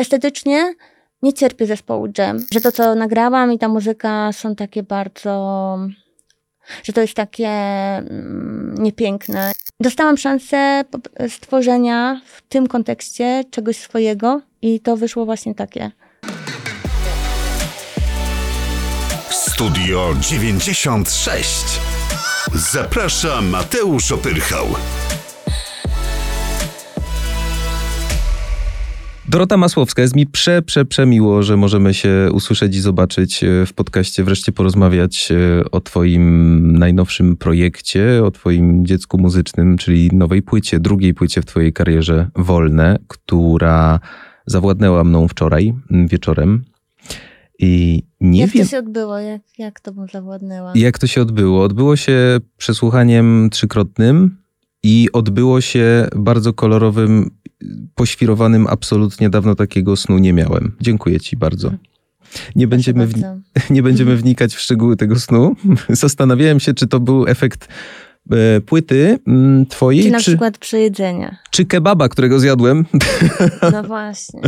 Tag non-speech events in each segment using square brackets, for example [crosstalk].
estetycznie nie cierpię zespołu Jam. Że to, co nagrałam i ta muzyka są takie bardzo... że to jest takie mm, niepiękne. Dostałam szansę stworzenia w tym kontekście czegoś swojego i to wyszło właśnie takie. Studio 96. Zaprasza Mateusz Opyrchał. Dorota Masłowska, jest mi prze, prze, przemiło, że możemy się usłyszeć i zobaczyć e, w podcaście, wreszcie porozmawiać e, o twoim najnowszym projekcie, o twoim dziecku muzycznym, czyli nowej płycie, drugiej płycie w twojej karierze Wolne, która zawładnęła mną wczoraj wieczorem. I nie jak wiem, to się odbyło? Jak, jak to mu zawładnęła? Jak to się odbyło? Odbyło się przesłuchaniem trzykrotnym i odbyło się bardzo kolorowym, poświrowanym absolutnie dawno takiego snu nie miałem. Dziękuję ci bardzo. [laughs] Nie będziemy, w, nie będziemy wnikać w szczegóły tego snu. [laughs] Zastanawiałem się, czy to był efekt E, płyty mm, twojej. Czy na czy, przykład przejedzenia. Czy kebaba, którego zjadłem. [laughs] No właśnie.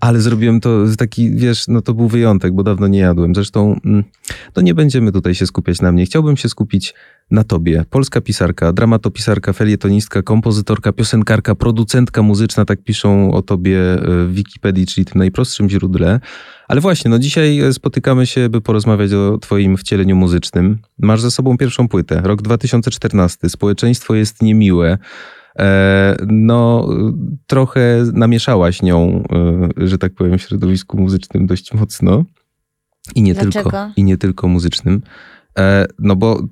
Ale zrobiłem to taki, wiesz, no to był wyjątek, bo dawno nie jadłem. Zresztą, mm, no nie będziemy tutaj się skupiać na mnie. Chciałbym się skupić na tobie. Polska pisarka, dramatopisarka, felietonistka, kompozytorka, piosenkarka, producentka muzyczna, tak piszą o tobie w Wikipedii, czyli tym najprostszym źródle. Ale właśnie, no dzisiaj spotykamy się, by porozmawiać o twoim wcieleniu muzycznym. Masz za sobą pierwszą płytę, rok 2014. Społeczeństwo jest niemiłe. E, no, trochę namieszałaś nią, e, że tak powiem, w środowisku muzycznym dość mocno. I nie, tylko, i nie tylko muzycznym. E, no bo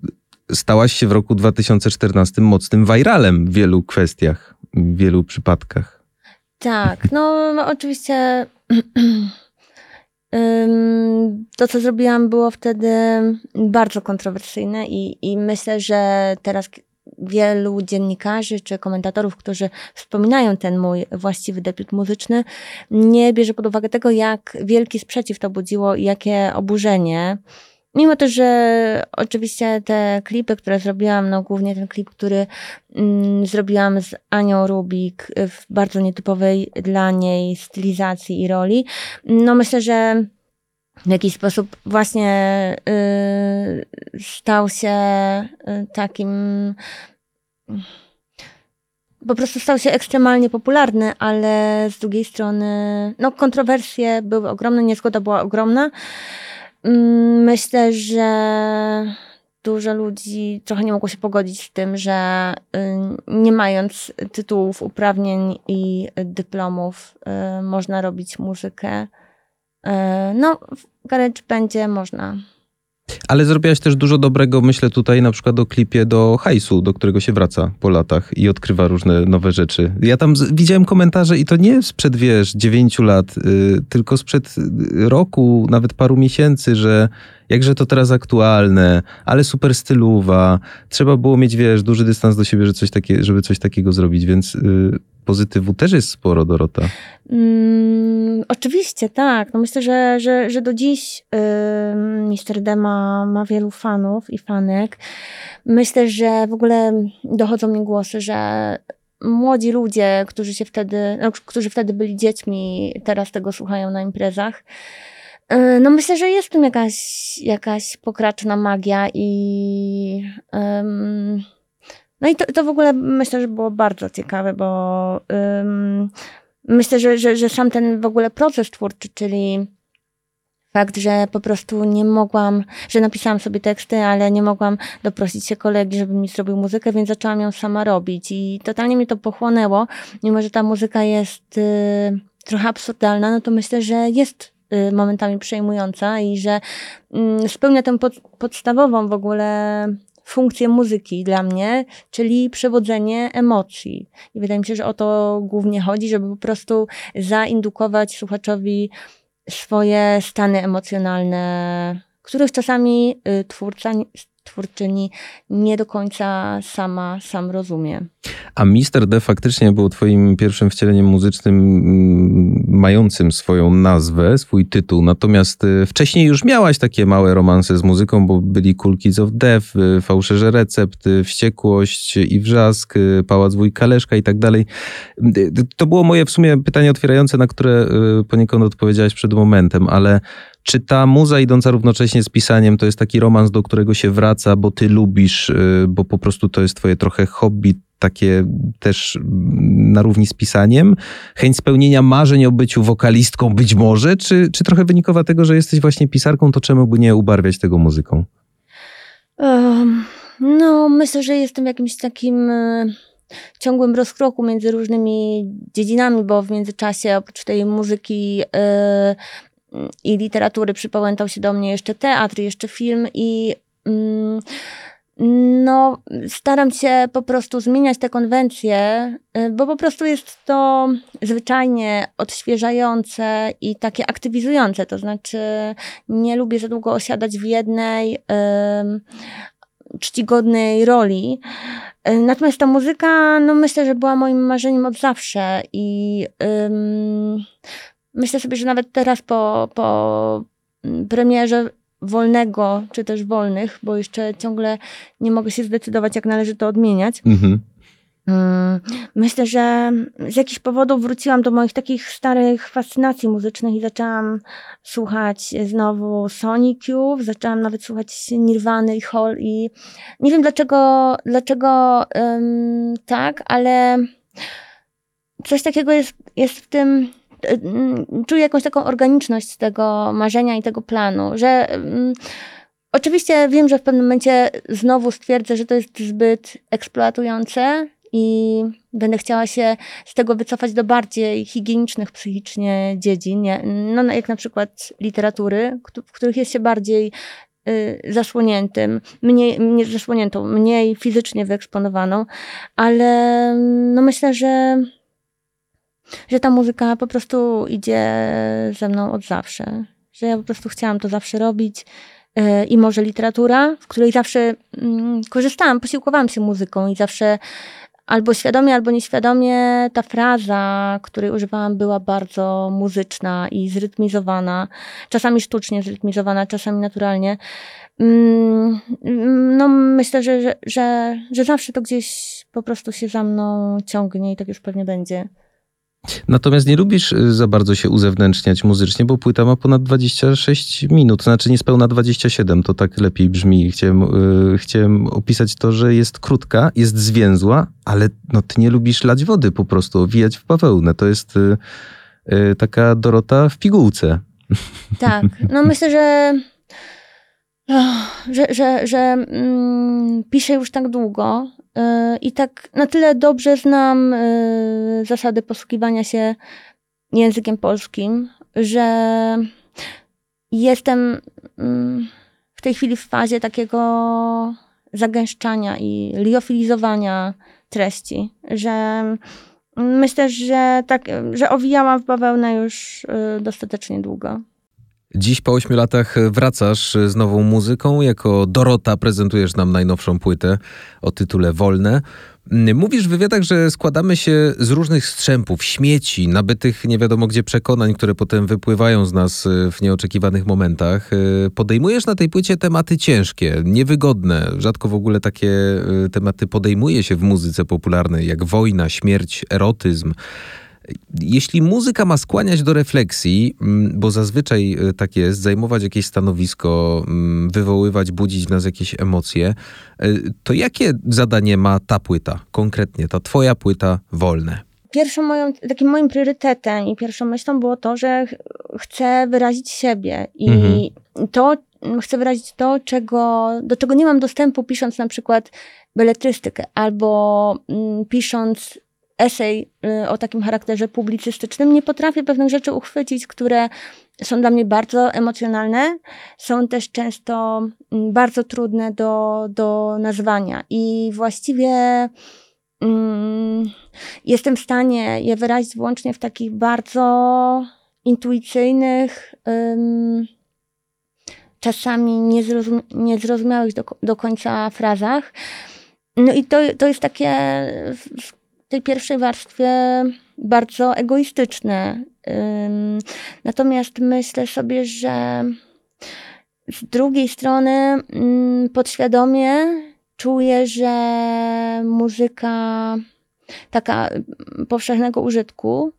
stałaś się w roku 2014 mocnym viralem w wielu kwestiach, w wielu przypadkach. Tak, no, no oczywiście [clears throat] to, co zrobiłam, było wtedy bardzo kontrowersyjne i, i myślę, że teraz wielu dziennikarzy czy komentatorów, którzy wspominają ten mój właściwy debiut muzyczny, nie bierze pod uwagę tego, jak wielki sprzeciw to budziło i jakie oburzenie. Mimo to, że oczywiście te klipy, które zrobiłam, no głównie ten klip, który mm, zrobiłam z Anią Rubik w bardzo nietypowej dla niej stylizacji i roli, no myślę, że w jakiś sposób właśnie y, stał się y, takim po prostu stał się ekstremalnie popularny, ale z drugiej strony, no, kontrowersje były ogromne, niezgoda była ogromna. Mm, myślę, że dużo ludzi trochę nie mogło się pogodzić z tym, że y, nie mając tytułów, uprawnień i dyplomów, y, można robić muzykę. Y, no, w garage będzie można. Ale zrobiłaś też dużo dobrego, myślę tutaj na przykład o klipie do hajsu, do którego się wraca po latach i odkrywa różne nowe rzeczy. Ja tam z, widziałem komentarze i to nie sprzed, wiesz, dziewięciu lat, y, tylko sprzed roku, nawet paru miesięcy, że jakże to teraz aktualne, ale super stylowa. Trzeba było mieć, wiesz, duży dystans do siebie, że coś takie, żeby coś takiego zrobić, więc y, pozytywu też jest sporo, Dorota. Oczywiście, tak. No myślę, że, że, że do dziś y, Mister D ma, ma wielu fanów i fanek. Myślę, że w ogóle dochodzą mi głosy, że młodzi ludzie, którzy się wtedy, no, którzy wtedy byli dziećmi, teraz tego słuchają na imprezach. Y, no myślę, że jest w tym jakaś, jakaś pokraczna magia i no i to, to w ogóle myślę, że było bardzo ciekawe, bo um, myślę, że, że, że sam ten w ogóle proces twórczy, czyli fakt, że po prostu nie mogłam, że napisałam sobie teksty, ale nie mogłam doprosić się kolegi, żeby mi zrobił muzykę, więc zaczęłam ją sama robić i totalnie mnie to pochłonęło. Mimo, że ta muzyka jest y, trochę absurdalna, no to myślę, że jest y, momentami przejmująca i że y, spełnia tę pod, podstawową w ogóle funkcję muzyki dla mnie, czyli przewodzenie emocji. I wydaje mi się, że o to głównie chodzi, żeby po prostu zaindukować słuchaczowi swoje stany emocjonalne, których czasami y, twórca, twórczyni nie do końca sama, sam rozumie. A Mister D faktycznie był twoim pierwszym wcieleniem muzycznym mm, mającym swoją nazwę, swój tytuł. Natomiast y, wcześniej już miałaś takie małe romanse z muzyką, bo byli Cool Kids of Death, y, Fałszerze Recept, y, Wściekłość i Wrzask, Pałac Wujka Leszka i tak dalej. To było moje w sumie pytanie otwierające, na które poniekąd odpowiedziałaś przed momentem, ale czy ta muza idąca równocześnie z pisaniem to jest taki romans, do którego się wraca, bo ty lubisz, bo po prostu to jest twoje trochę hobby, takie też na równi z pisaniem? Chęć spełnienia marzeń o byciu wokalistką być może? Czy, czy trochę wynikowa tego, że jesteś właśnie pisarką, to czemu by nie ubarwiać tego muzyką? Um, no, myślę, że jestem jakimś takim e, ciągłym rozkroku między różnymi dziedzinami, bo w międzyczasie oprócz tej muzyki e, i literatury przypałętał się do mnie jeszcze teatr, jeszcze film i mm, no, staram się po prostu zmieniać te konwencje, y, bo po prostu jest to zwyczajnie odświeżające i takie aktywizujące. To znaczy, nie lubię za długo osiadać w jednej yy, czcigodnej roli. Y, natomiast ta muzyka, no myślę, że była moim marzeniem od zawsze i yy, myślę sobie, że nawet teraz po, po premierze wolnego, czy też wolnych, bo jeszcze ciągle nie mogę się zdecydować, jak należy to odmieniać. Mhm. Mm, myślę, że z jakichś powodów wróciłam do moich takich starych fascynacji muzycznych i zaczęłam słuchać znowu Sonic Youth, zaczęłam nawet słuchać Nirwany i Hall i nie wiem dlaczego, dlaczego um, tak, ale coś takiego jest, jest w tym czuję jakąś taką organiczność tego marzenia i tego planu, że um, oczywiście wiem, że w pewnym momencie znowu stwierdzę, że to jest zbyt eksploatujące i będę chciała się z tego wycofać do bardziej higienicznych psychicznie dziedzin, nie? No, jak na przykład literatury, w których jest się bardziej y, zasłoniętym, mniej, nie zasłoniętą, mniej fizycznie wyeksponowaną, ale no myślę, że że ta muzyka po prostu idzie ze mną od zawsze. Że ja po prostu chciałam to zawsze robić. E, I może literatura, w której zawsze mm, korzystałam, posiłkowałam się muzyką i zawsze albo świadomie, albo nieświadomie ta fraza, której używałam, była bardzo muzyczna i zrytmizowana. Czasami sztucznie zrytmizowana, czasami naturalnie. Mm, no, myślę, że, że, że, że zawsze to gdzieś po prostu się za mną ciągnie i tak już pewnie będzie. Natomiast nie lubisz y, za bardzo się uzewnętrzniać muzycznie, bo płyta ma ponad 26 minut, znaczy niespełna 27, to tak lepiej brzmi. Chciałem, yy, chciałem opisać to, że jest krótka, jest zwięzła, ale no, ty nie lubisz lać wody po prostu, wijać w bawełnę. To jest yy, yy, taka Dorota w pigułce. Tak, no myślę, że że, że, że mm, piszę już tak długo, E, I tak na tyle dobrze znam e, zasady posługiwania się językiem polskim, że jestem mm, w tej chwili w fazie takiego zagęszczania i liofilizowania treści, że myślę, że tak, że owijałam w bawełnę już e, dostatecznie długo. Dziś po ośmiu latach wracasz z nową muzyką. Jako Dorota prezentujesz nam najnowszą płytę o tytule Wolne. Mówisz w wywiadach, że składamy się z różnych strzępów, śmieci, nabytych nie wiadomo gdzie przekonań, które potem wypływają z nas w nieoczekiwanych momentach. Podejmujesz na tej płycie tematy ciężkie, niewygodne. Rzadko w ogóle takie tematy podejmuje się w muzyce popularnej, jak wojna, śmierć, erotyzm. Jeśli muzyka ma skłaniać do refleksji, mm, bo zazwyczaj e, tak jest, zajmować jakieś stanowisko, mm, wywoływać, budzić w nas jakieś emocje, e, to jakie zadanie ma ta płyta, konkretnie ta twoja płyta Wolne? Pierwszą moją, takim moim priorytetem i pierwszą myślą było to, że chcę wyrazić siebie i mhm. to, chcę wyrazić to, czego, do czego nie mam dostępu pisząc na przykład beletrystykę albo mm, pisząc esej y, o takim charakterze publicystycznym, nie potrafię pewnych rzeczy uchwycić, które są dla mnie bardzo emocjonalne, są też często mm, bardzo trudne do, do nazwania. I właściwie mm, jestem w stanie je wyrazić wyłącznie w takich bardzo intuicyjnych, czasami niezrozum niezrozumiałych do, do końca frazach. No i to, to jest takie tej pierwszej warstwie bardzo egoistyczne. Natomiast myślę sobie, że z drugiej strony mm, podświadomie czuję, że muzyka taka powszechnego użytku,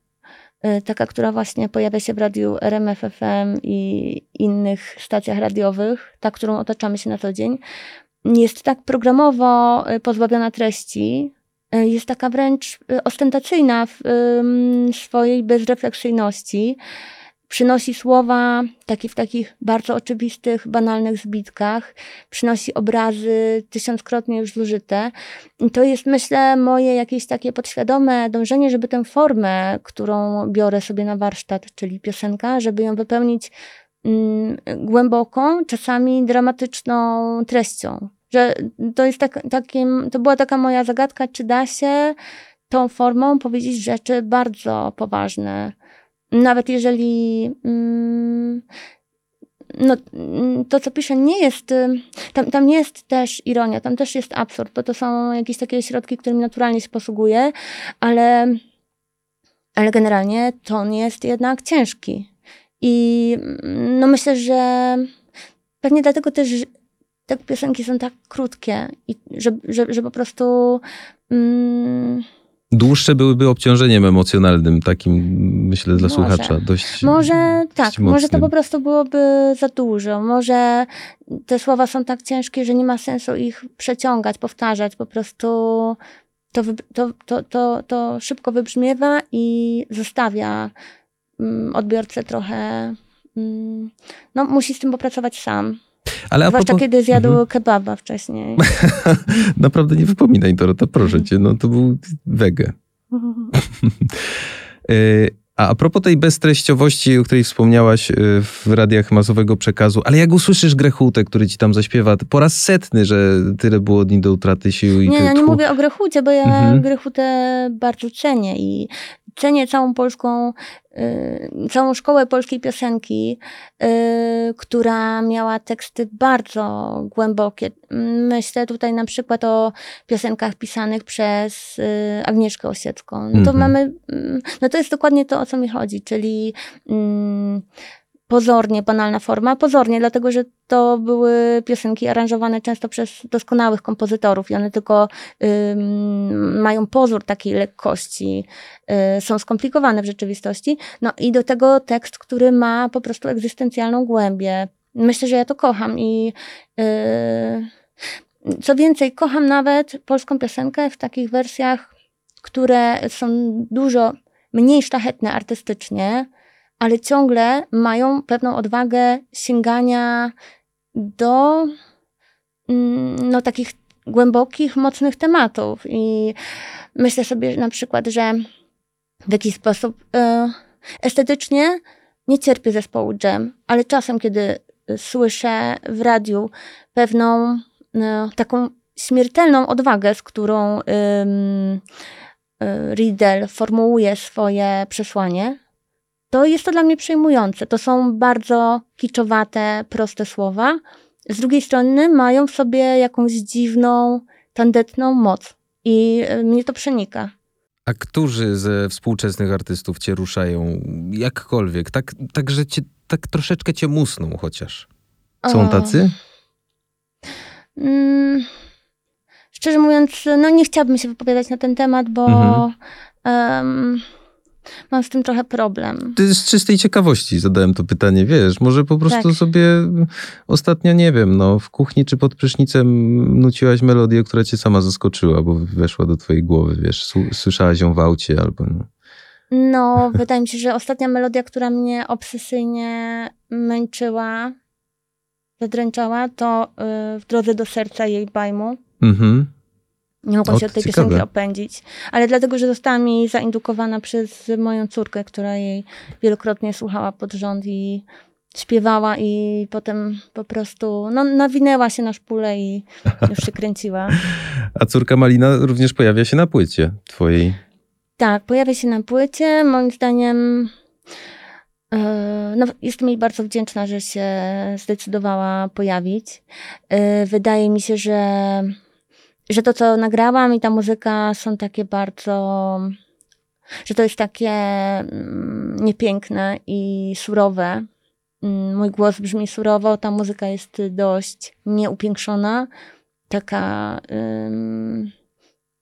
y, taka, która właśnie pojawia się w radiu RMF FM i innych stacjach radiowych, ta, którą otaczamy się na co dzień, jest tak programowo y, pozbawiona treści, jest taka wręcz ostentacyjna w swojej bezrefleksyjności, przynosi słowa taki w takich bardzo oczywistych, banalnych zbitkach, przynosi obrazy tysiąckrotnie już zużyte. I to jest, myślę, moje jakieś takie podświadome dążenie, żeby tę formę, którą biorę sobie na warsztat, czyli piosenka, żeby ją wypełnić mm, głęboką, czasami dramatyczną treścią. Że to jest tak, takim, to była taka moja zagadka, czy da się tą formą powiedzieć rzeczy bardzo poważne, nawet jeżeli mm, no, to, co piszę, nie jest, y, tam, tam nie jest też ironia, tam też jest absurd, bo to są jakieś takie środki, którymi naturalnie się posługuje, ale, ale generalnie ton jest jednak ciężki. I mm, no myślę, że pewnie dlatego też te piosenki są tak krótkie i że, że, że po prostu... Mm, Dłuższe byłyby obciążeniem emocjonalnym, takim myślę dla może. słuchacza. Dość, może tak, mocnym. może to po prostu byłoby za dużo. Może te słowa są tak ciężkie, że nie ma sensu ich przeciągać, powtarzać. Po prostu to, to, to, to, to szybko wybrzmiewa i zostawia mm, odbiorcę trochę. Mm, no, musi z tym popracować sam. Ale Zwłaszcza propos... kiedy zjadł mhm. kebaba wcześniej. [laughs] Naprawdę nie wypominaj, Dorota, proszę cię. No to był wege. [laughs] E, a, a propos tej beztreściowości, o której wspomniałaś e, w radiach masowego przekazu, ale jak usłyszysz Grechutę, który ci tam zaśpiewa, po raz setny, że tyle było dni do utraty sił. I nie, ja nie mówię o Grechucie, bo ja mhm. Grechutę bardzo cenię i cenię całą polską, y, całą szkołę polskiej piosenki, y, która miała teksty bardzo głębokie. Myślę tutaj na przykład o piosenkach pisanych przez y, Agnieszkę Osiecką. No to mm -hmm. mamy, no to jest dokładnie to, o co mi chodzi, czyli mm, pozornie banalna forma. Pozornie, dlatego że to były piosenki aranżowane często przez doskonałych kompozytorów i one tylko mają pozór takiej lekkości, y, są skomplikowane w rzeczywistości. No i do tego tekst, który ma po prostu egzystencjalną głębię. Myślę, że ja to kocham i y, co więcej, kocham nawet polską piosenkę w takich wersjach, które są dużo mniej szlachetne artystycznie, ale ciągle mają pewną odwagę sięgania do mm, no, takich głębokich, mocnych tematów. I myślę sobie na przykład, że w jakiś sposób y, estetycznie nie cierpię zespołu Jam, ale czasem, kiedy słyszę w radiu pewną y, taką śmiertelną odwagę, z którą y, Riedel formułuje swoje przesłanie, to jest to dla mnie przejmujące. To są bardzo kiczowate, proste słowa. Z drugiej strony mają w sobie jakąś dziwną, tandetną moc. I e, mnie to przenika. A którzy ze współczesnych artystów cię ruszają jakkolwiek? Tak, tak że cię, tak troszeczkę cię musną chociaż. Są tacy? Mm, szczerze mówiąc, no nie chciałabym się wypowiadać na ten temat, bo mhm. um, mam z tym trochę problem. Ty z czystej ciekawości zadałem to pytanie, wiesz, może po prostu tak. sobie ostatnio, nie wiem, no w kuchni czy pod prysznicem nuciłaś melodię, która cię sama zaskoczyła, bo weszła do twojej głowy, wiesz, słyszałaś ją w aucie albo... No. No, [laughs] wydaje mi się, że ostatnia melodia, która mnie obsesyjnie męczyła, zadręczała, to y, w drodze do serca jej bajmu. Mhm. Nie mogłam się od tej ciekawe. piosenki opędzić. Ale dlatego, że została mi zaindukowana przez moją córkę, która jej wielokrotnie słuchała pod rząd i śpiewała i potem po prostu no, nawinęła się na szpulę i już się kręciła. [laughs] A córka Malina również pojawia się na płycie twojej. Tak, pojawia się na płycie. Moim zdaniem E, no, jestem jej bardzo wdzięczna, że się zdecydowała pojawić. E, wydaje mi się, że, że to, co nagrałam i ta muzyka są takie bardzo, że to jest takie mm, niepiękne i surowe. Mm, mój głos brzmi surowo, ta muzyka jest dość nieupiększona, taka um,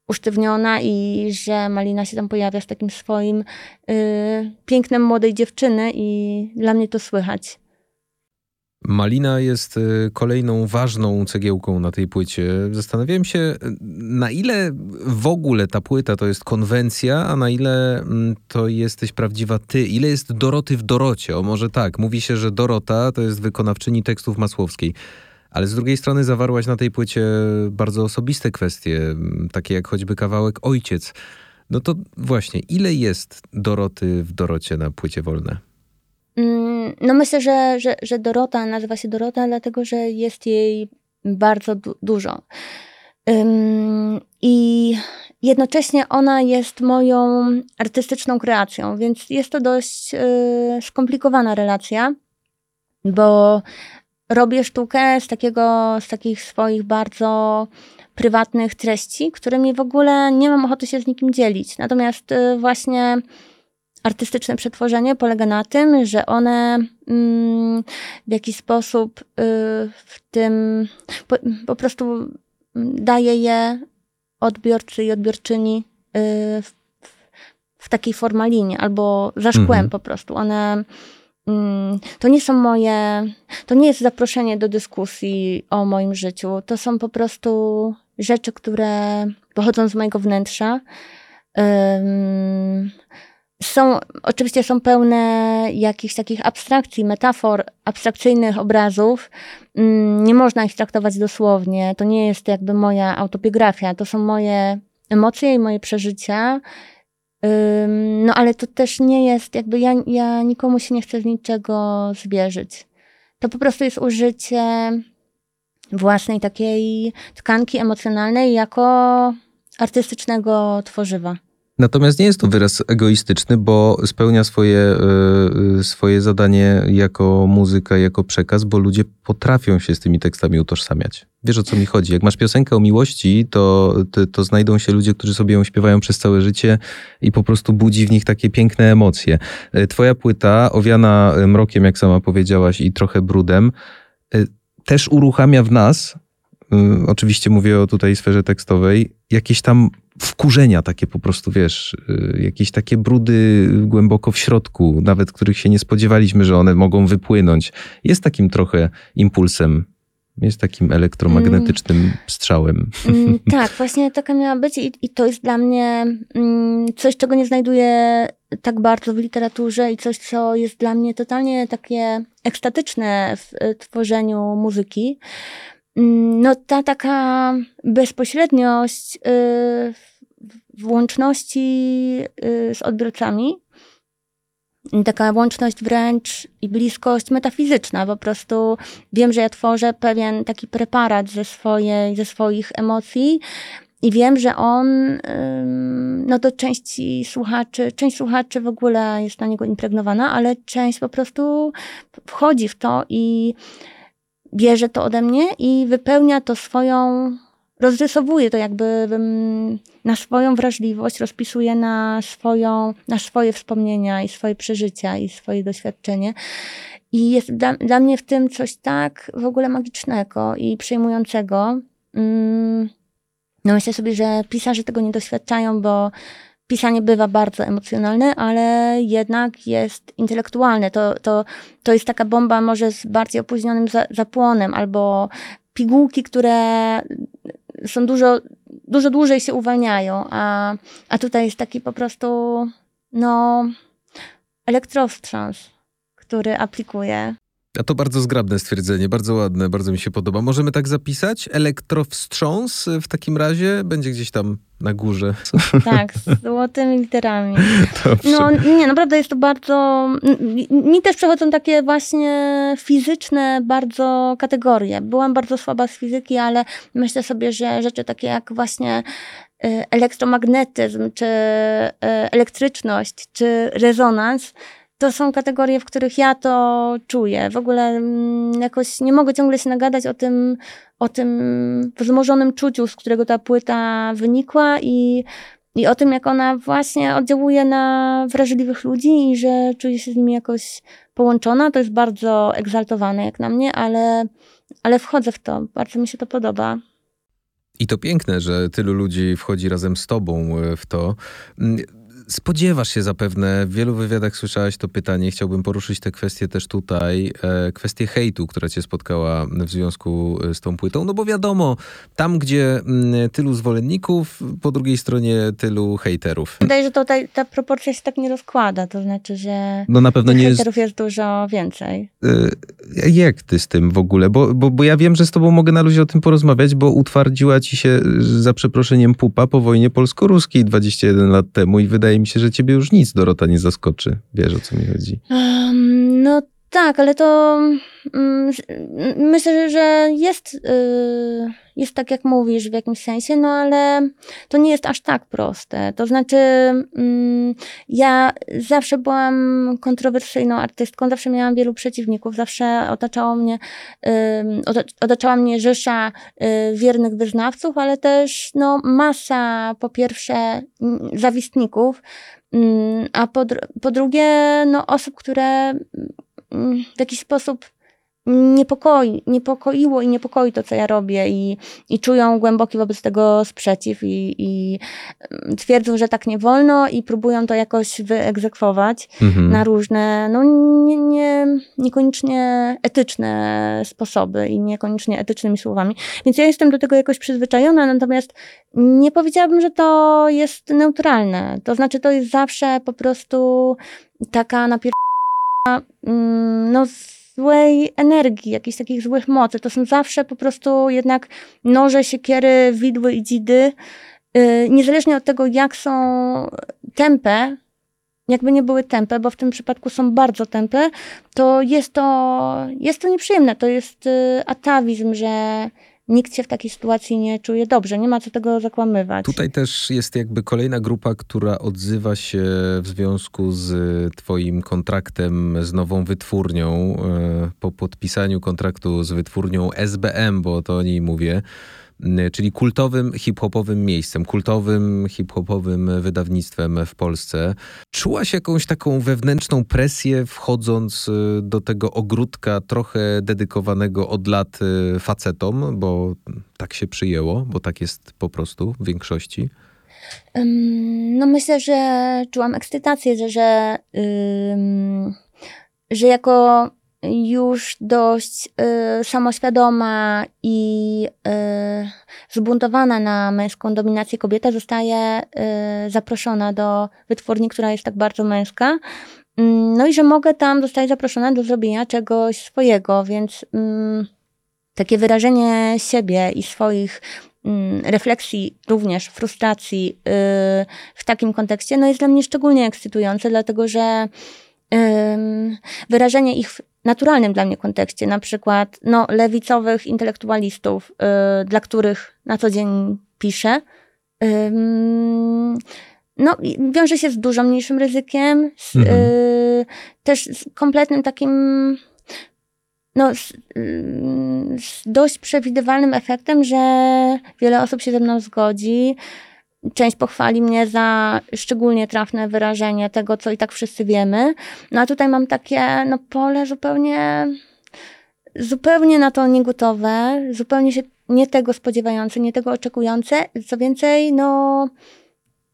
usztywniona i że Malina się tam pojawia z takim swoim y, pięknem młodej dziewczyny i dla mnie to słychać. Malina jest y, kolejną ważną cegiełką na tej płycie. Zastanawiałem się, na ile w ogóle ta płyta to jest konwencja, a na ile mm, to jesteś prawdziwa ty. Ile jest Doroty w Dorocie? O może tak, mówi się, że Dorota to jest wykonawczyni tekstów Masłowskiej. Ale z drugiej strony zawarłaś na tej płycie bardzo osobiste kwestie, takie jak choćby kawałek Ojciec. No to właśnie, ile jest Doroty w Dorocie na płycie wolne? Mm, no myślę, że, że, że Dorota nazywa się Dorota, dlatego że jest jej bardzo du dużo. I jednocześnie ona jest moją artystyczną kreacją, więc jest to dość y, skomplikowana relacja, bo robię sztukę z, takiego, z takich swoich bardzo prywatnych treści, którymi w ogóle nie mam ochoty się z nikim dzielić. Natomiast y, właśnie artystyczne przetworzenie polega na tym, że one mm, w jakiś sposób y, w tym po, po prostu daje je odbiorcy i odbiorczyni y, w, w takiej formalinie albo za szkłem mhm. po prostu. One Mm, to nie są moje, to nie jest zaproszenie do dyskusji o moim życiu. To są po prostu rzeczy, które pochodzą z mojego wnętrza. Są, oczywiście są pełne jakichś takich abstrakcji, metafor, abstrakcyjnych obrazów. Mm, nie można ich traktować dosłownie. To nie jest jakby moja autobiografia. To są moje emocje i moje przeżycia no ale to też nie jest, jakby ja, ja nikomu się nie chcę z niczego zwierzyć. To po prostu jest użycie własnej takiej tkanki emocjonalnej jako artystycznego tworzywa. Natomiast nie jest to wyraz egoistyczny, bo spełnia swoje, y, swoje zadanie jako muzyka, jako przekaz, bo ludzie potrafią się z tymi tekstami utożsamiać. Wiesz o co mi chodzi? Jak masz piosenkę o miłości, to, to, to, znajdą się ludzie, którzy sobie ją śpiewają przez całe życie i po prostu budzi w nich takie piękne emocje. Y, twoja płyta, owiana mrokiem, jak sama powiedziałaś, i trochę brudem, też uruchamia w nas, oczywiście mówię o tutaj sferze tekstowej, jakieś tam wkurzenia takie po prostu, wiesz, y, jakieś takie brudy głęboko w środku, nawet których się nie spodziewaliśmy, że one mogą wypłynąć. Jest takim trochę impulsem jest takim elektromagnetycznym mm. strzałem. Mm, [laughs] tak, właśnie taka miała być i, i to jest dla mnie mm, coś, czego nie znajduję tak bardzo w literaturze i coś, co jest dla mnie totalnie takie ekstatyczne w tworzeniu muzyki. Mm, no ta taka bezpośredniość y, w łączności y, z odbiorcami, taka łączność wręcz i bliskość metafizyczna. Po prostu wiem, że ja tworzę pewien taki preparat ze, swojej, ze swoich emocji i wiem, że on, no to części słuchaczy, część słuchaczy w ogóle jest na niego impregnowana, ale część po prostu wchodzi w to i bierze to ode mnie i wypełnia to swoją, rozrysowuje to jakby na swoją wrażliwość, rozpisuje na, swoją, na swoje wspomnienia i swoje przeżycia i swoje doświadczenie. I jest dla, dla mnie w tym coś tak w ogóle magicznego i przejmującego. Mm, no myślę sobie, że pisarze tego nie doświadczają, bo pisanie bywa bardzo emocjonalne, ale jednak jest intelektualne. To, to, to jest taka bomba może z bardziej opóźnionym za, zapłonem, albo pigułki, które są dużo, dużo dłużej się uwalniają, a, a tutaj jest taki po prostu, no, elektrowstrząs, który aplikuje. A to bardzo zgrabne stwierdzenie, bardzo ładne, bardzo mi się podoba. Możemy tak zapisać? Elektrowstrząs w takim razie będzie gdzieś tam na górze. [laughs] Tak, z [laughs] złotymi literami. Dobrze. No nie, naprawdę jest to bardzo... Mi też przechodzą takie właśnie fizyczne bardzo kategorie. Byłam bardzo słaba z fizyki, ale myślę sobie, że rzeczy takie jak właśnie y, elektromagnetyzm, czy y, elektryczność, czy rezonans to są kategorie, w których ja to czuję. W ogóle mm, jakoś nie mogę ciągle się nagadać o tym, o tym wzmożonym czuciu, z którego ta płyta wynikła i, i o tym, jak ona właśnie oddziałuje na wrażliwych ludzi i że czuję się z nimi jakoś połączona. To jest bardzo egzaltowane jak na mnie, ale, ale wchodzę w to. Bardzo mi się to podoba. I to piękne, że tylu ludzi wchodzi razem z tobą e, w to. Spodziewasz się zapewne, w wielu wywiadach słyszałaś to pytanie, chciałbym poruszyć tę kwestię też tutaj, e, kwestię hejtu, która cię spotkała w związku e, z tą płytą, no bo wiadomo, tam gdzie mm, tylu zwolenników, po drugiej stronie tylu hejterów. Wydaje, że to ta, ta proporcja się tak nie rozkłada, to znaczy, że no na pewno nie hejterów jest... jest dużo więcej. E, jak ty z tym w ogóle? Bo, bo, bo ja wiem, że z tobą mogę na luzie o tym porozmawiać, bo utwardziła ci się, za przeproszeniem, pupa po wojnie polsko-ruskiej 21 lat temu i wydaje mi się, że ciebie już nic, Dorota, nie zaskoczy. Wiesz, o co mi chodzi. Um, no tak, ale to um, myślę, że jest, yy, jest tak, jak mówisz w jakimś sensie, no ale to nie jest aż tak proste. To znaczy, yy, ja zawsze byłam kontrowersyjną artystką, zawsze miałam wielu przeciwników, zawsze otaczało mnie, otaczała mnie rzesza y, wiernych wyznawców, ale też no, masa po pierwsze zawistników, mm, a po, po drugie no, osób, które w jakiś sposób niepokoi, niepokoiło i niepokoi to, co ja robię i, i czują głęboki wobec tego sprzeciw i, i twierdzą, że tak nie wolno i próbują to jakoś wyegzekwować mhm. na różne, no nie, nie, niekoniecznie etyczne sposoby i niekoniecznie etycznymi słowami. Więc ja jestem do tego jakoś przyzwyczajona, natomiast nie powiedziałabym, że to jest neutralne. To znaczy, to jest zawsze po prostu taka napier Mm, no, złej energii, jakichś takich złych mocy. To są zawsze po prostu jednak noże, siekiery, widły i dzidy. Y, niezależnie od tego, jak są tempe, jakby nie były tempe, bo w tym przypadku są bardzo tempe, to jest to, jest to nieprzyjemne. To jest y, atawizm, że nikt się w takiej sytuacji nie czuje dobrze, nie ma co tego zakłamywać. Tutaj też jest jakby kolejna grupa, która odzywa się w związku z Twoim kontraktem z nową wytwórnią, e, po podpisaniu kontraktu z wytwórnią SBM, bo to o niej mówię. Y, czyli kultowym hip-hopowym miejscem, kultowym hip-hopowym wydawnictwem w Polsce. Czułaś jakąś taką wewnętrzną presję wchodząc y, do tego ogródka trochę dedykowanego od lat y, facetom, bo tak się przyjęło, bo tak jest po prostu w większości? No myślę, że czułam ekscytację, że, że, że jako już dość y, samoświadoma i y, zbuntowana na męską dominację kobieta zostaje y, zaproszona do wytwórni, która jest tak bardzo męska. Mm, no i że mogę tam zostać zaproszona do zrobienia czegoś swojego, więc mm, takie wyrażenie siebie i swoich mm, refleksji, również frustracji y, w takim kontekście, no jest dla mnie szczególnie ekscytujące, dlatego że wyrażenie ich naturalnym dla mnie kontekście, na przykład no, lewicowych intelektualistów, yy, dla których na co dzień piszę, yy, no, wiąże się z dużo mniejszym ryzykiem, z, mhm. yy, też z kompletnym takim no, z, z, dość przewidywalnym efektem, że wiele osób się ze mną zgodzi, Część pochwali mnie za szczególnie trafne wyrażenie tego, co i tak wszyscy wiemy. No a tutaj mam takie no, pole zupełnie, zupełnie na to niegotowe, zupełnie się nie tego spodziewające, nie tego oczekujące. Co więcej, no,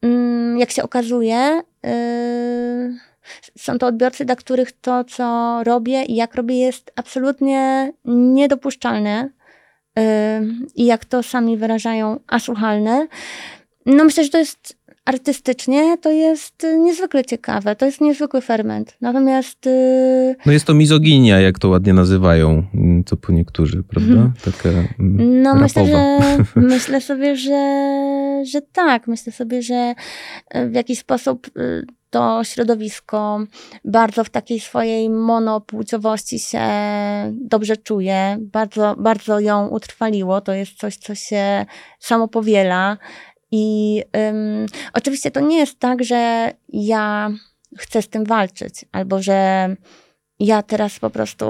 mm, jak się okazuje, yy, są to odbiorcy, dla których to, co robię i jak robię, jest absolutnie niedopuszczalne. Yy, I jak to sami wyrażają, asłuchalne. No myślę, że to jest artystycznie, to jest y, niezwykle ciekawe, to jest niezwykły ferment. Natomiast... Yy... No jest to mizoginia, jak to ładnie nazywają, mm, co po niektórzy, prawda? Mhm. Taka mm, No myślę, że, [laughs] [laughs] myślę sobie, że, że tak. Myślę sobie, że y, w jakiś sposób y, to środowisko bardzo w takiej swojej monopłciowości się dobrze czuje, bardzo, bardzo ją utrwaliło. To jest coś, co się samo powiela. I oczywiście to nie jest tak, że ja chcę z tym walczyć, albo że ja teraz po prostu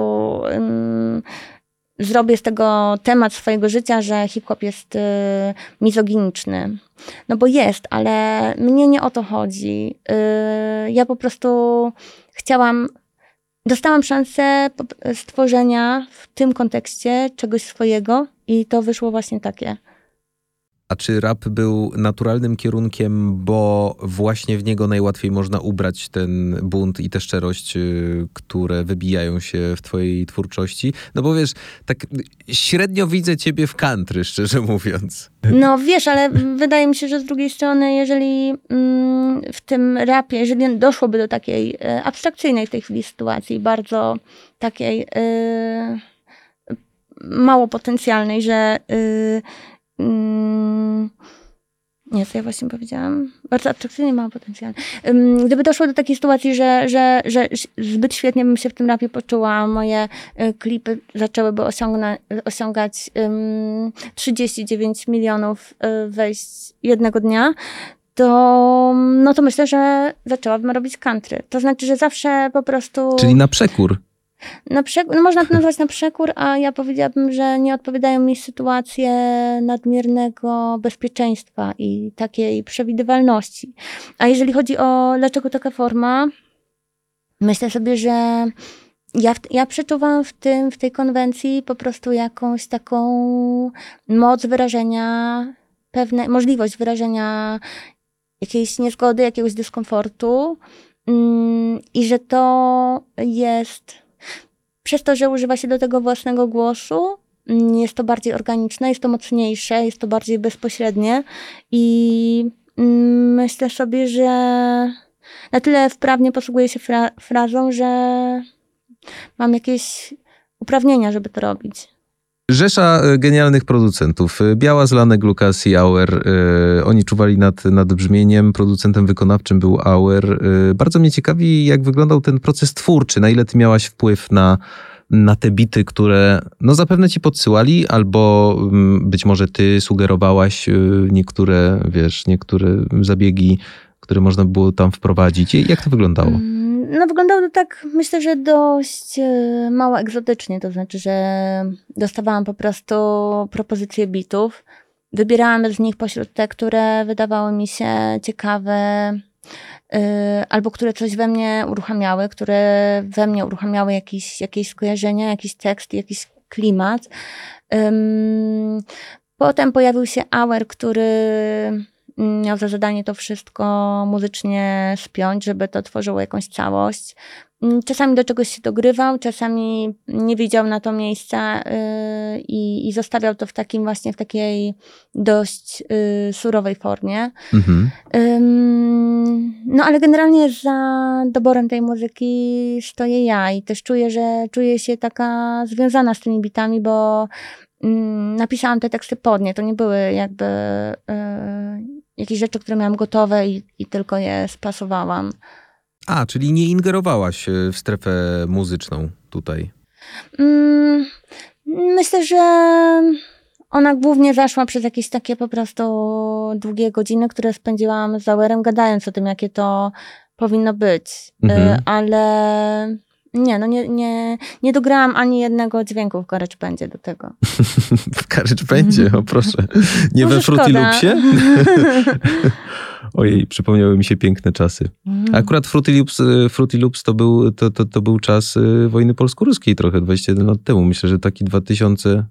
zrobię z tego temat swojego życia, że hip-hop jest y, mizoginiczny. No bo jest, ale mnie nie o to chodzi. Y, ja po prostu chciałam, dostałam szansę stworzenia w tym kontekście czegoś swojego i to wyszło właśnie takie. Czy rap był naturalnym kierunkiem, bo właśnie w niego najłatwiej można ubrać ten bunt i tę szczerość, y, które wybijają się w twojej twórczości? No bo wiesz, tak średnio widzę ciebie w country, szczerze mówiąc. No wiesz, ale wydaje mi się, że z drugiej strony, jeżeli mm, w tym rapie, jeżeli doszłoby do takiej e, abstrakcyjnej w tej chwili sytuacji, bardzo takiej e, mało potencjalnej, że y, Mm, nie, co ja właśnie powiedziałam? Bardzo abstrakcyjnie mało potencjalne. Gdyby doszło do takiej sytuacji, że, że, że zbyt świetnie bym się w tym rapie poczuła, moje y, klipy zaczęłyby osiągna, osiągać um, 39 milionów y, wejść jednego dnia, to, no to myślę, że zaczęłabym robić country. To znaczy, że zawsze po prostu... Czyli na przekór. Na no można to nazwać na przekór, a ja powiedziałabym, że nie odpowiadają mi sytuacje nadmiernego bezpieczeństwa i takiej przewidywalności. A jeżeli chodzi o dlaczego taka forma, myślę sobie, że ja, ja przeczuwam w tym, w tej konwencji po prostu jakąś taką moc wyrażenia, pewne, możliwość wyrażenia jakiejś niezgody, jakiegoś dyskomfortu mm, i że to jest przez to, że używa się do tego własnego głosu, mm, jest to bardziej organiczne, jest to mocniejsze, jest to bardziej bezpośrednie i mm, myślę sobie, że na tyle wprawnie posługuję się fra frazą, że mam jakieś uprawnienia, żeby to robić. Rzesza e, genialnych producentów. E, Biała, Zlanek, Lukas i Auer. E, oni czuwali nad, nad brzmieniem. Producentem wykonawczym był Auer. Bardzo mnie ciekawi, jak wyglądał ten proces twórczy. Na ile ty miałaś wpływ na, na te bity, które no zapewne ci podsyłali, albo mm, być może ty sugerowałaś niektóre, wiesz, niektóre zabiegi, które można było tam wprowadzić. Jak to wyglądało? Mm, no wyglądało to tak, myślę, że dość e, mało egzotycznie, to znaczy, że dostawałam po prostu propozycje bitów, wybierałam z nich pośród te, które wydawały mi się ciekawe, e, albo które coś we mnie uruchamiały, które we mnie uruchamiały jakieś, jakieś skojarzenia, jakiś tekst, jakiś klimat. Potem pojawił się Auer, który miał za zadanie to wszystko muzycznie spiąć, żeby to tworzyło jakąś całość. Mm, czasami do czegoś się dogrywał, czasami nie widział na to miejsca yy, i, zostawiał to w takim właśnie, w takiej dość yy, surowej formie. Mhm. no ale generalnie za doborem tej muzyki stoję ja i też czuję, że czuję się taka związana z tymi bitami, bo mm, napisałam te teksty pod nie. To nie były jakby yy, jakieś rzeczy, które miałam gotowe i, i tylko je spasowałam. A, czyli nie ingerowałaś e, w strefę muzyczną tutaj? Mm, myślę, że ona głównie zaszła przez jakieś takie po prostu długie godziny, które spędziłam z Zauerem, gadając o tym, jakie to powinno być. E, mhm. Ale nie, no nie, nie, nie dograłam ani jednego dźwięku w GarageBandzie do tego. [laughs] w GarageBandzie, o proszę. Nie Może we Fruity Loopsie? [laughs] Ojej, przypomniały mi się piękne czasy. Mm. Akurat Fruity Loops, y, Fruity Loops to, był, to, to, to był czas y, wojny polsko-ruskiej trochę, 21 lat temu. Myślę, że taki 2000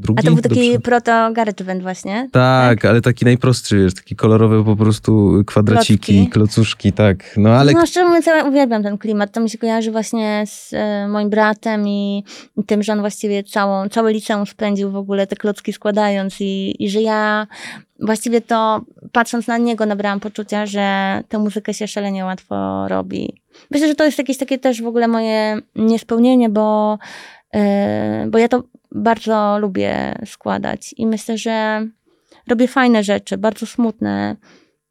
Drugi? A to był taki proto GarageBand właśnie? Tak, tak, ale taki najprostszy, wiesz, taki kolorowy po prostu kwadraciki, klocuszki, tak. No, ale... no szczerze mówiąc, ja uwielbiam ten klimat. To mi się kojarzy właśnie z e, moim bratem i, i, tym, że on właściwie całą, całe liceum spędził w ogóle te klocki składając i, i że ja właściwie to patrząc na niego nabrałam poczucia, że tę muzykę się szalenie łatwo robi. Myślę, że to jest jakieś takie też w ogóle moje niespełnienie, bo, yy, bo ja to bardzo lubię składać i myślę, że robię fajne rzeczy, bardzo smutne,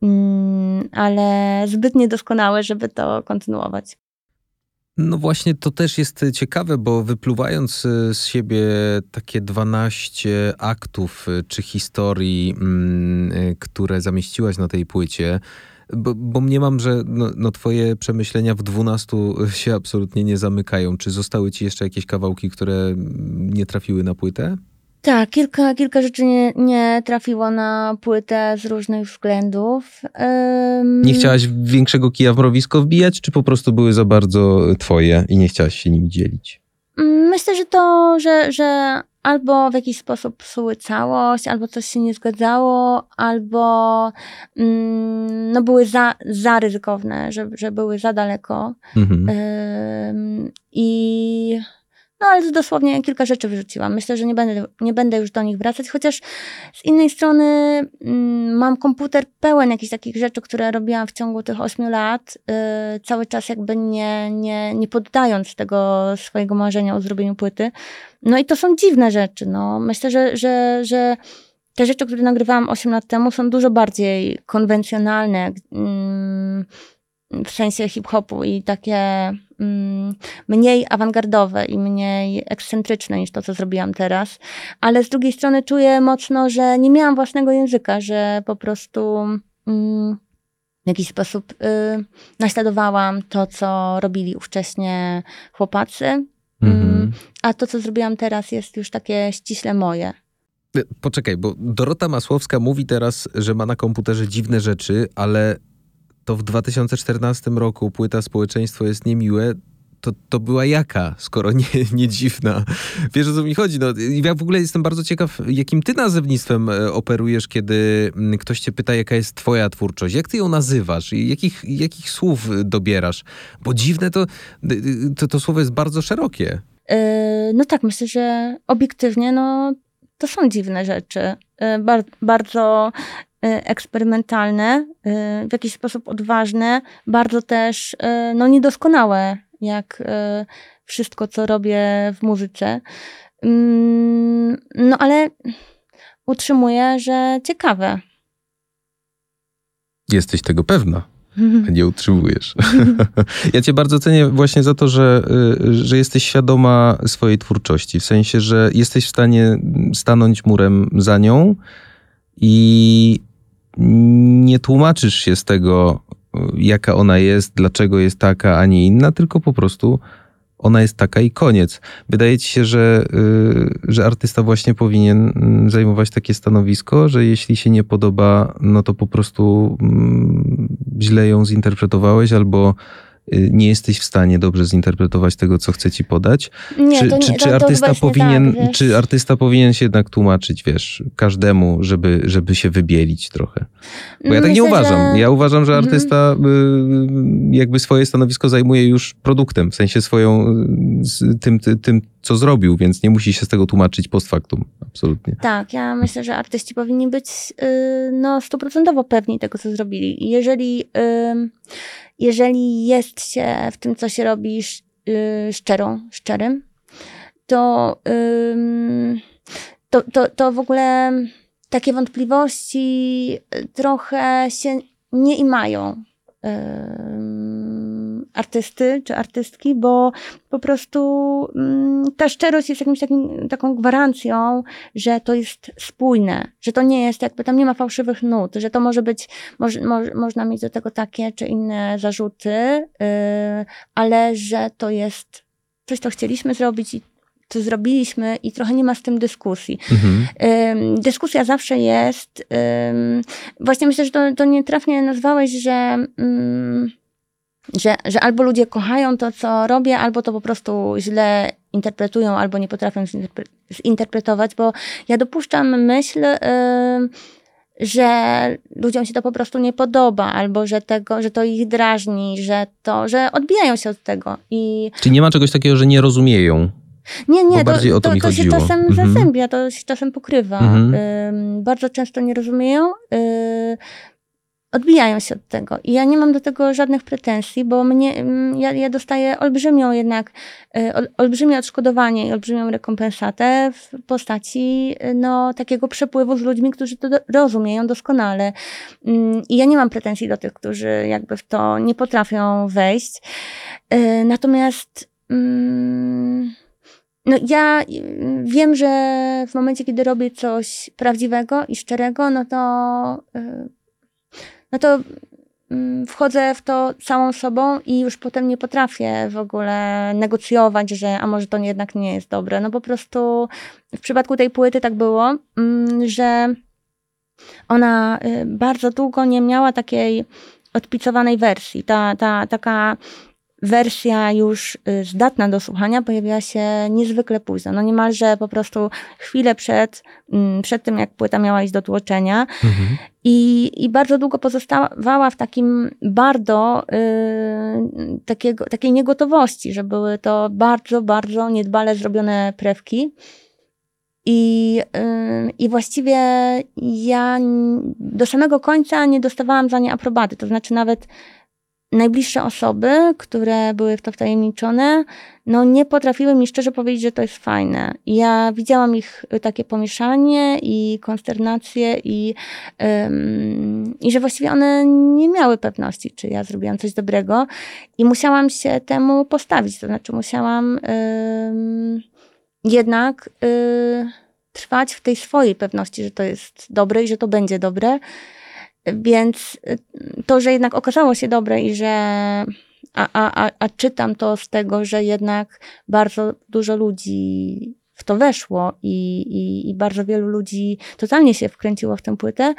mm, ale zbyt niedoskonałe, żeby to kontynuować. No właśnie to też jest ciekawe, bo wypluwając e, z siebie takie 12 aktów e, czy historii, mm, e, które zamieściłaś na tej płycie, bo, bo mniemam, że no, no twoje przemyślenia w dwunastu się absolutnie nie zamykają. Czy zostały ci jeszcze jakieś kawałki, które nie trafiły na płytę? Tak, kilka, kilka rzeczy nie, nie trafiło na płytę z różnych względów. Nie chciałaś większego kija w mrowisko wbijać, czy po prostu były za bardzo twoje i nie chciałaś się nimi dzielić? Myślę, że to, że, że albo w jakiś sposób psuły całość, albo coś się nie zgadzało, albo mm, no były za, za ryzykowne, że, że były za daleko. Mhm. Ym, I no ale dosłownie kilka rzeczy wyrzuciłam. Myślę, że nie będę, nie będę już do nich wracać, chociaż z innej strony mm, mam komputer pełen jakichś takich rzeczy, które robiłam w ciągu tych ośmiu lat, yy, cały czas jakby nie, nie, nie poddając tego swojego marzenia o zrobieniu płyty. No i to są dziwne rzeczy. No. Myślę, że, że, że te rzeczy, które nagrywałam 8 lat temu, są dużo bardziej konwencjonalne. Yy, w sensie hip-hopu i takie mm, mniej awangardowe i mniej ekscentryczne niż to, co zrobiłam teraz. Ale z drugiej strony czuję mocno, że nie miałam własnego języka, że po prostu mm, w jakiś sposób y, naśladowałam to, co robili ówcześnie chłopacy. Mhm. Mm, a to, co zrobiłam teraz, jest już takie ściśle moje. Poczekaj, bo Dorota Masłowska mówi teraz, że ma na komputerze dziwne rzeczy, ale to w 2014 roku płyta Społeczeństwo jest niemiłe, to, to była jaka, skoro nie, [laughs] nie dziwna? Wiesz, o co mi chodzi? No, ja w ogóle jestem bardzo ciekaw, jakim ty nazewnictwem e, operujesz, kiedy mm, ktoś cię pyta, jaka jest twoja twórczość. Jak ty ją nazywasz? I jakich, jakich słów dobierasz? Bo dziwne to, to, to słowo jest bardzo szerokie. Yy, no tak, myślę, że obiektywnie, no to są dziwne rzeczy. Bar bardzo eksperymentalne, yy, w jakiś sposób odważne, bardzo też yy, no, niedoskonałe, jak wszystko, co robię w muzyce. Mm, no ale utrzymuję, że ciekawe. Jesteś tego pewna. [laughs] A nie utrzymujesz. [laughs] ja cię bardzo cenię właśnie za to, że, y, że jesteś świadoma swojej twórczości. W sensie, że jesteś w stanie stanąć murem za nią i nie tłumaczysz się z tego, jaka ona jest, dlaczego jest taka, a nie inna, tylko po prostu ona jest taka i koniec. Wydaje ci się, że, y, że artysta właśnie powinien mm, zajmować takie stanowisko, że jeśli się nie podoba, no to po prostu mm, źle ją zinterpretowałeś albo nie jesteś w stanie dobrze zinterpretować tego, co chce ci podać? Nie, czy, to nie, czy, to, czy, to artysta właśnie powinien, tak, czy artysta powinien się jednak tłumaczyć, wiesz, każdemu, żeby, żeby się wybielić trochę? Bo ja tak nie Myślę, uważam. że- Ja uważam, że Mhm. artysta y, jakby swoje stanowisko zajmuje już produktem, w sensie swoją, y, tym, ty- tym, co zrobił, więc nie musi się z tego tłumaczyć post factum. Absolutnie. Tak, ja myślę, że artyści powinni być y, no, stuprocentowo pewni tego, co zrobili. Jeżeli, jeżeli jest się w tym, co się robi, y, szczerą, szczerym, to, to, to, to w ogóle takie wątpliwości trochę się nie imają artysty czy artystki, bo po prostu ym, ta szczerość jest jakimś takim, taką gwarancją, że to jest spójne, że to nie jest jakby, tam nie ma fałszywych nut, że to może być, może, może, można mieć do tego takie czy inne zarzuty, yy, ale że to jest coś, co chcieliśmy zrobić i co zrobiliśmy i trochę nie ma z tym dyskusji. Mhm. Ym, dyskusja zawsze jest. Ym, właśnie myślę, że to, to nietrafnie nazwałeś, że, ym, że, że albo ludzie kochają to, co robię, albo to po prostu źle interpretują, albo nie potrafią zinterpre- zinterpretować, bo ja dopuszczam myśl, ym, że ludziom się to po prostu nie podoba, albo że, tego, że to ich drażni, że to, że odbijają się od tego. I Czyli nie ma czegoś takiego, że nie rozumieją. nie, nie, to, to to, to się czasem Mhm. zazębia, to się czasem pokrywa. Mhm. Ym, bardzo często nie rozumieją, y, odbijają się od tego. I ja nie mam do tego żadnych pretensji, bo mnie, ym, ja, ja dostaję olbrzymią jednak, y, ol, olbrzymie odszkodowanie i olbrzymią rekompensatę w postaci y, no, takiego przepływu z ludźmi, którzy to rozumieją doskonale. Ym, I ja nie mam pretensji do tych, którzy jakby w to nie potrafią wejść. Y, Natomiast mm, no ja wiem, że w momencie, kiedy robię coś prawdziwego i szczerego, no to, no to mm, wchodzę w to całą sobą i już potem nie potrafię w ogóle negocjować, że a może to jednak nie jest dobre. No po prostu w przypadku tej płyty tak było, mm, że ona y, bardzo długo nie miała takiej odpicowanej wersji. Ta, ta taka wersja już y, zdatna do słuchania pojawiła się niezwykle późno. No niemalże po prostu chwilę przed, mm, przed tym, jak płyta miała iść do tłoczenia. Mhm. I, I bardzo długo pozostawała w takim bardzo yy, takiego, takiej niegotowości, że były to bardzo, bardzo niedbale zrobione prewki. I, yy, I właściwie ja do samego końca nie dostawałam za nie aprobaty. To znaczy, nawet najbliższe osoby, które były w to wtajemniczone, no nie potrafiły mi szczerze powiedzieć, że to jest fajne. Ja widziałam ich y, takie pomieszanie i konsternację i, um, i że właściwie one nie miały pewności, czy ja zrobiłam coś dobrego i musiałam się temu postawić, to znaczy musiałam um, jednak y, trwać w tej swojej pewności, że to jest dobre i że to będzie dobre, więc y, to, że jednak okazało się dobre i że. A, a, a czytam to z tego, że jednak bardzo dużo ludzi w to weszło i, i, i, bardzo wielu ludzi totalnie się wkręciło w tę płytę,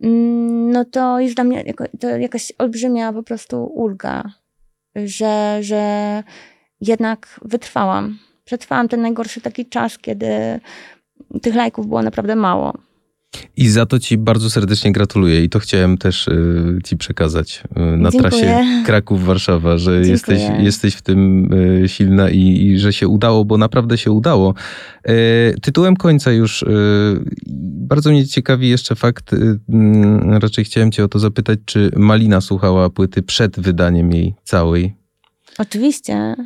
mm, no to jest dla mnie jako, jakaś olbrzymia po prostu ulga, że, że jednak wytrwałam. Przetrwałam ten najgorszy taki czas, kiedy tych lajków było naprawdę mało. I za to Ci bardzo serdecznie gratuluję i to chciałem też y, Ci przekazać y, na Dziękuję. trasie Kraków-Warszawa, że jesteś, jesteś w tym y, silna i, i, że się udało, bo naprawdę się udało. Tytułem końca już bardzo mnie ciekawi jeszcze fakt, mm, raczej chciałem Cię o to zapytać, czy Malina słuchała płyty przed wydaniem jej całej? Oczywiście.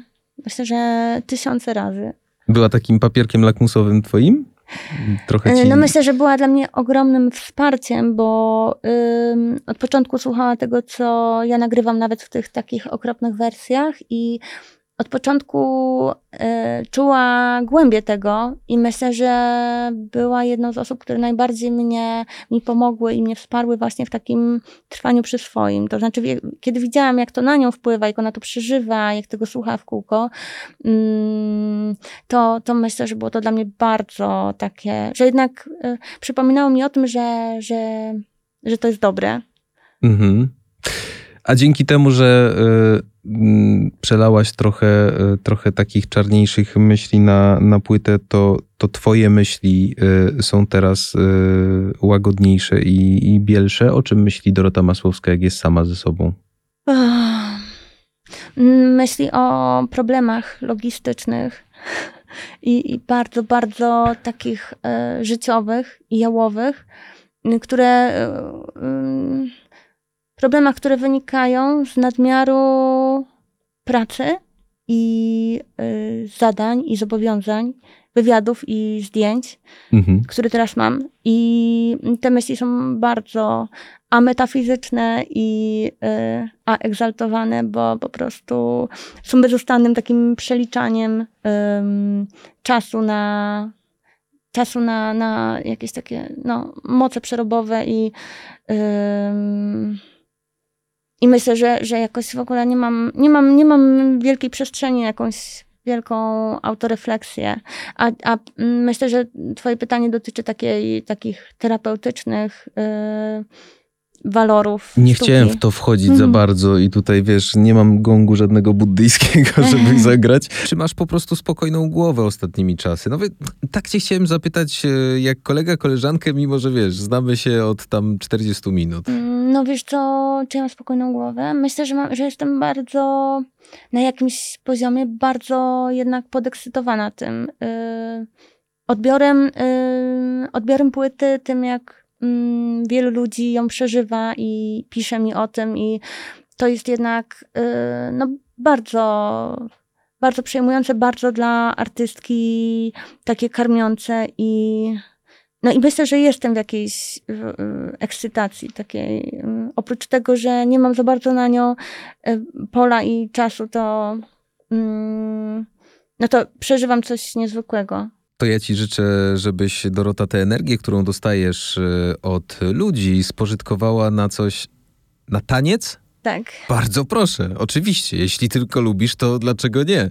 Myślę, że tysiące razy. Była takim papierkiem lakmusowym Twoim? Trochę ci... No myślę, że była dla mnie ogromnym wsparciem, bo ym, od początku słuchała tego, co ja nagrywam nawet w tych takich okropnych wersjach i od początku y, czuła głębię tego i myślę, że była jedną z osób, które najbardziej mnie, mi pomogły i mnie wsparły właśnie w takim trwaniu przy swoim. To znaczy, kiedy widziałam, jak to na nią wpływa, jak ona to przeżywa, jak tego słucha w kółko, y, to, to myślę, że było to dla mnie bardzo takie, że jednak y, przypominało mi o tym, że, że, że to jest dobre. Mhm. A dzięki temu, że y, przelałaś trochę, y, trochę takich czarniejszych myśli na, na płytę, to, to twoje myśli y, są teraz łagodniejsze i, i bielsze. O czym myśli Dorota Masłowska, jak jest sama ze sobą? Myśli o problemach logistycznych i, i bardzo, bardzo takich życiowych i jałowych, które problemach, które wynikają z nadmiaru pracy i y, zadań i zobowiązań, wywiadów i zdjęć, mhm. które teraz mam. I te myśli są bardzo a metafizyczne i y, a egzaltowane, bo po prostu są bezustannym takim przeliczaniem y, czasu na czasu na, na jakieś takie no, moce przerobowe i i myślę, że, że jakoś w ogóle nie mam, nie mam, nie mam wielkiej przestrzeni jakąś wielką autorefleksję. A, a myślę, że twoje pytanie dotyczy takiej, takich terapeutycznych yy, walorów. Nie sztuki. chciałem w to wchodzić mm. za mhm. bardzo i tutaj wiesz, nie mam gongu żadnego buddyjskiego, [laughs] żeby zagrać. Czy masz po prostu spokojną głowę ostatnimi czasy? No tak cię chciałem zapytać e, jak kolega, koleżankę, mimo że wiesz, znamy się od tam 40 minut. Mm, no wiesz co, czy ja mam spokojną głowę? Myślę, że, mam, że jestem bardzo na jakimś poziomie bardzo jednak podekscytowana tym. Yy, odbiorem, yy, odbiorem płyty, tym jak mm, wielu ludzi ją przeżywa i pisze mi o tym i to jest jednak y, no, bardzo, bardzo przejmujące, bardzo dla artystki takie karmiące i no i myślę, że jestem w jakiejś ekscytacji takiej. Y, oprócz tego, że nie mam za bardzo na nią y, pola i czasu, to mm, no to przeżywam coś niezwykłego. To ja ci życzę, żebyś Dorota tę energię, którą dostajesz e, od ludzi, spożytkowała na coś, na taniec, Tak. Bardzo proszę, oczywiście. Jeśli tylko lubisz, to dlaczego nie?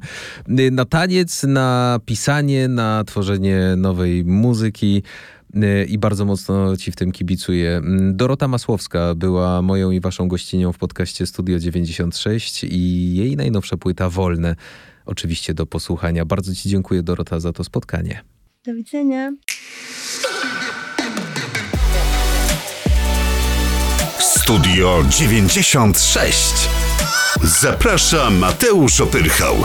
Y, Na taniec, na pisanie, na tworzenie nowej muzyki. y, I bardzo mocno Ci w tym kibicuję. Mm, Dorota Masłowska była moją i Waszą gościnią w podcaście Studio 96 i jej najnowsza płyta Wolne. Oczywiście do posłuchania. Bardzo Ci dziękuję, Dorota, za to spotkanie. Do widzenia. Studio 96. Zaprasza Mateusz Opyrchał.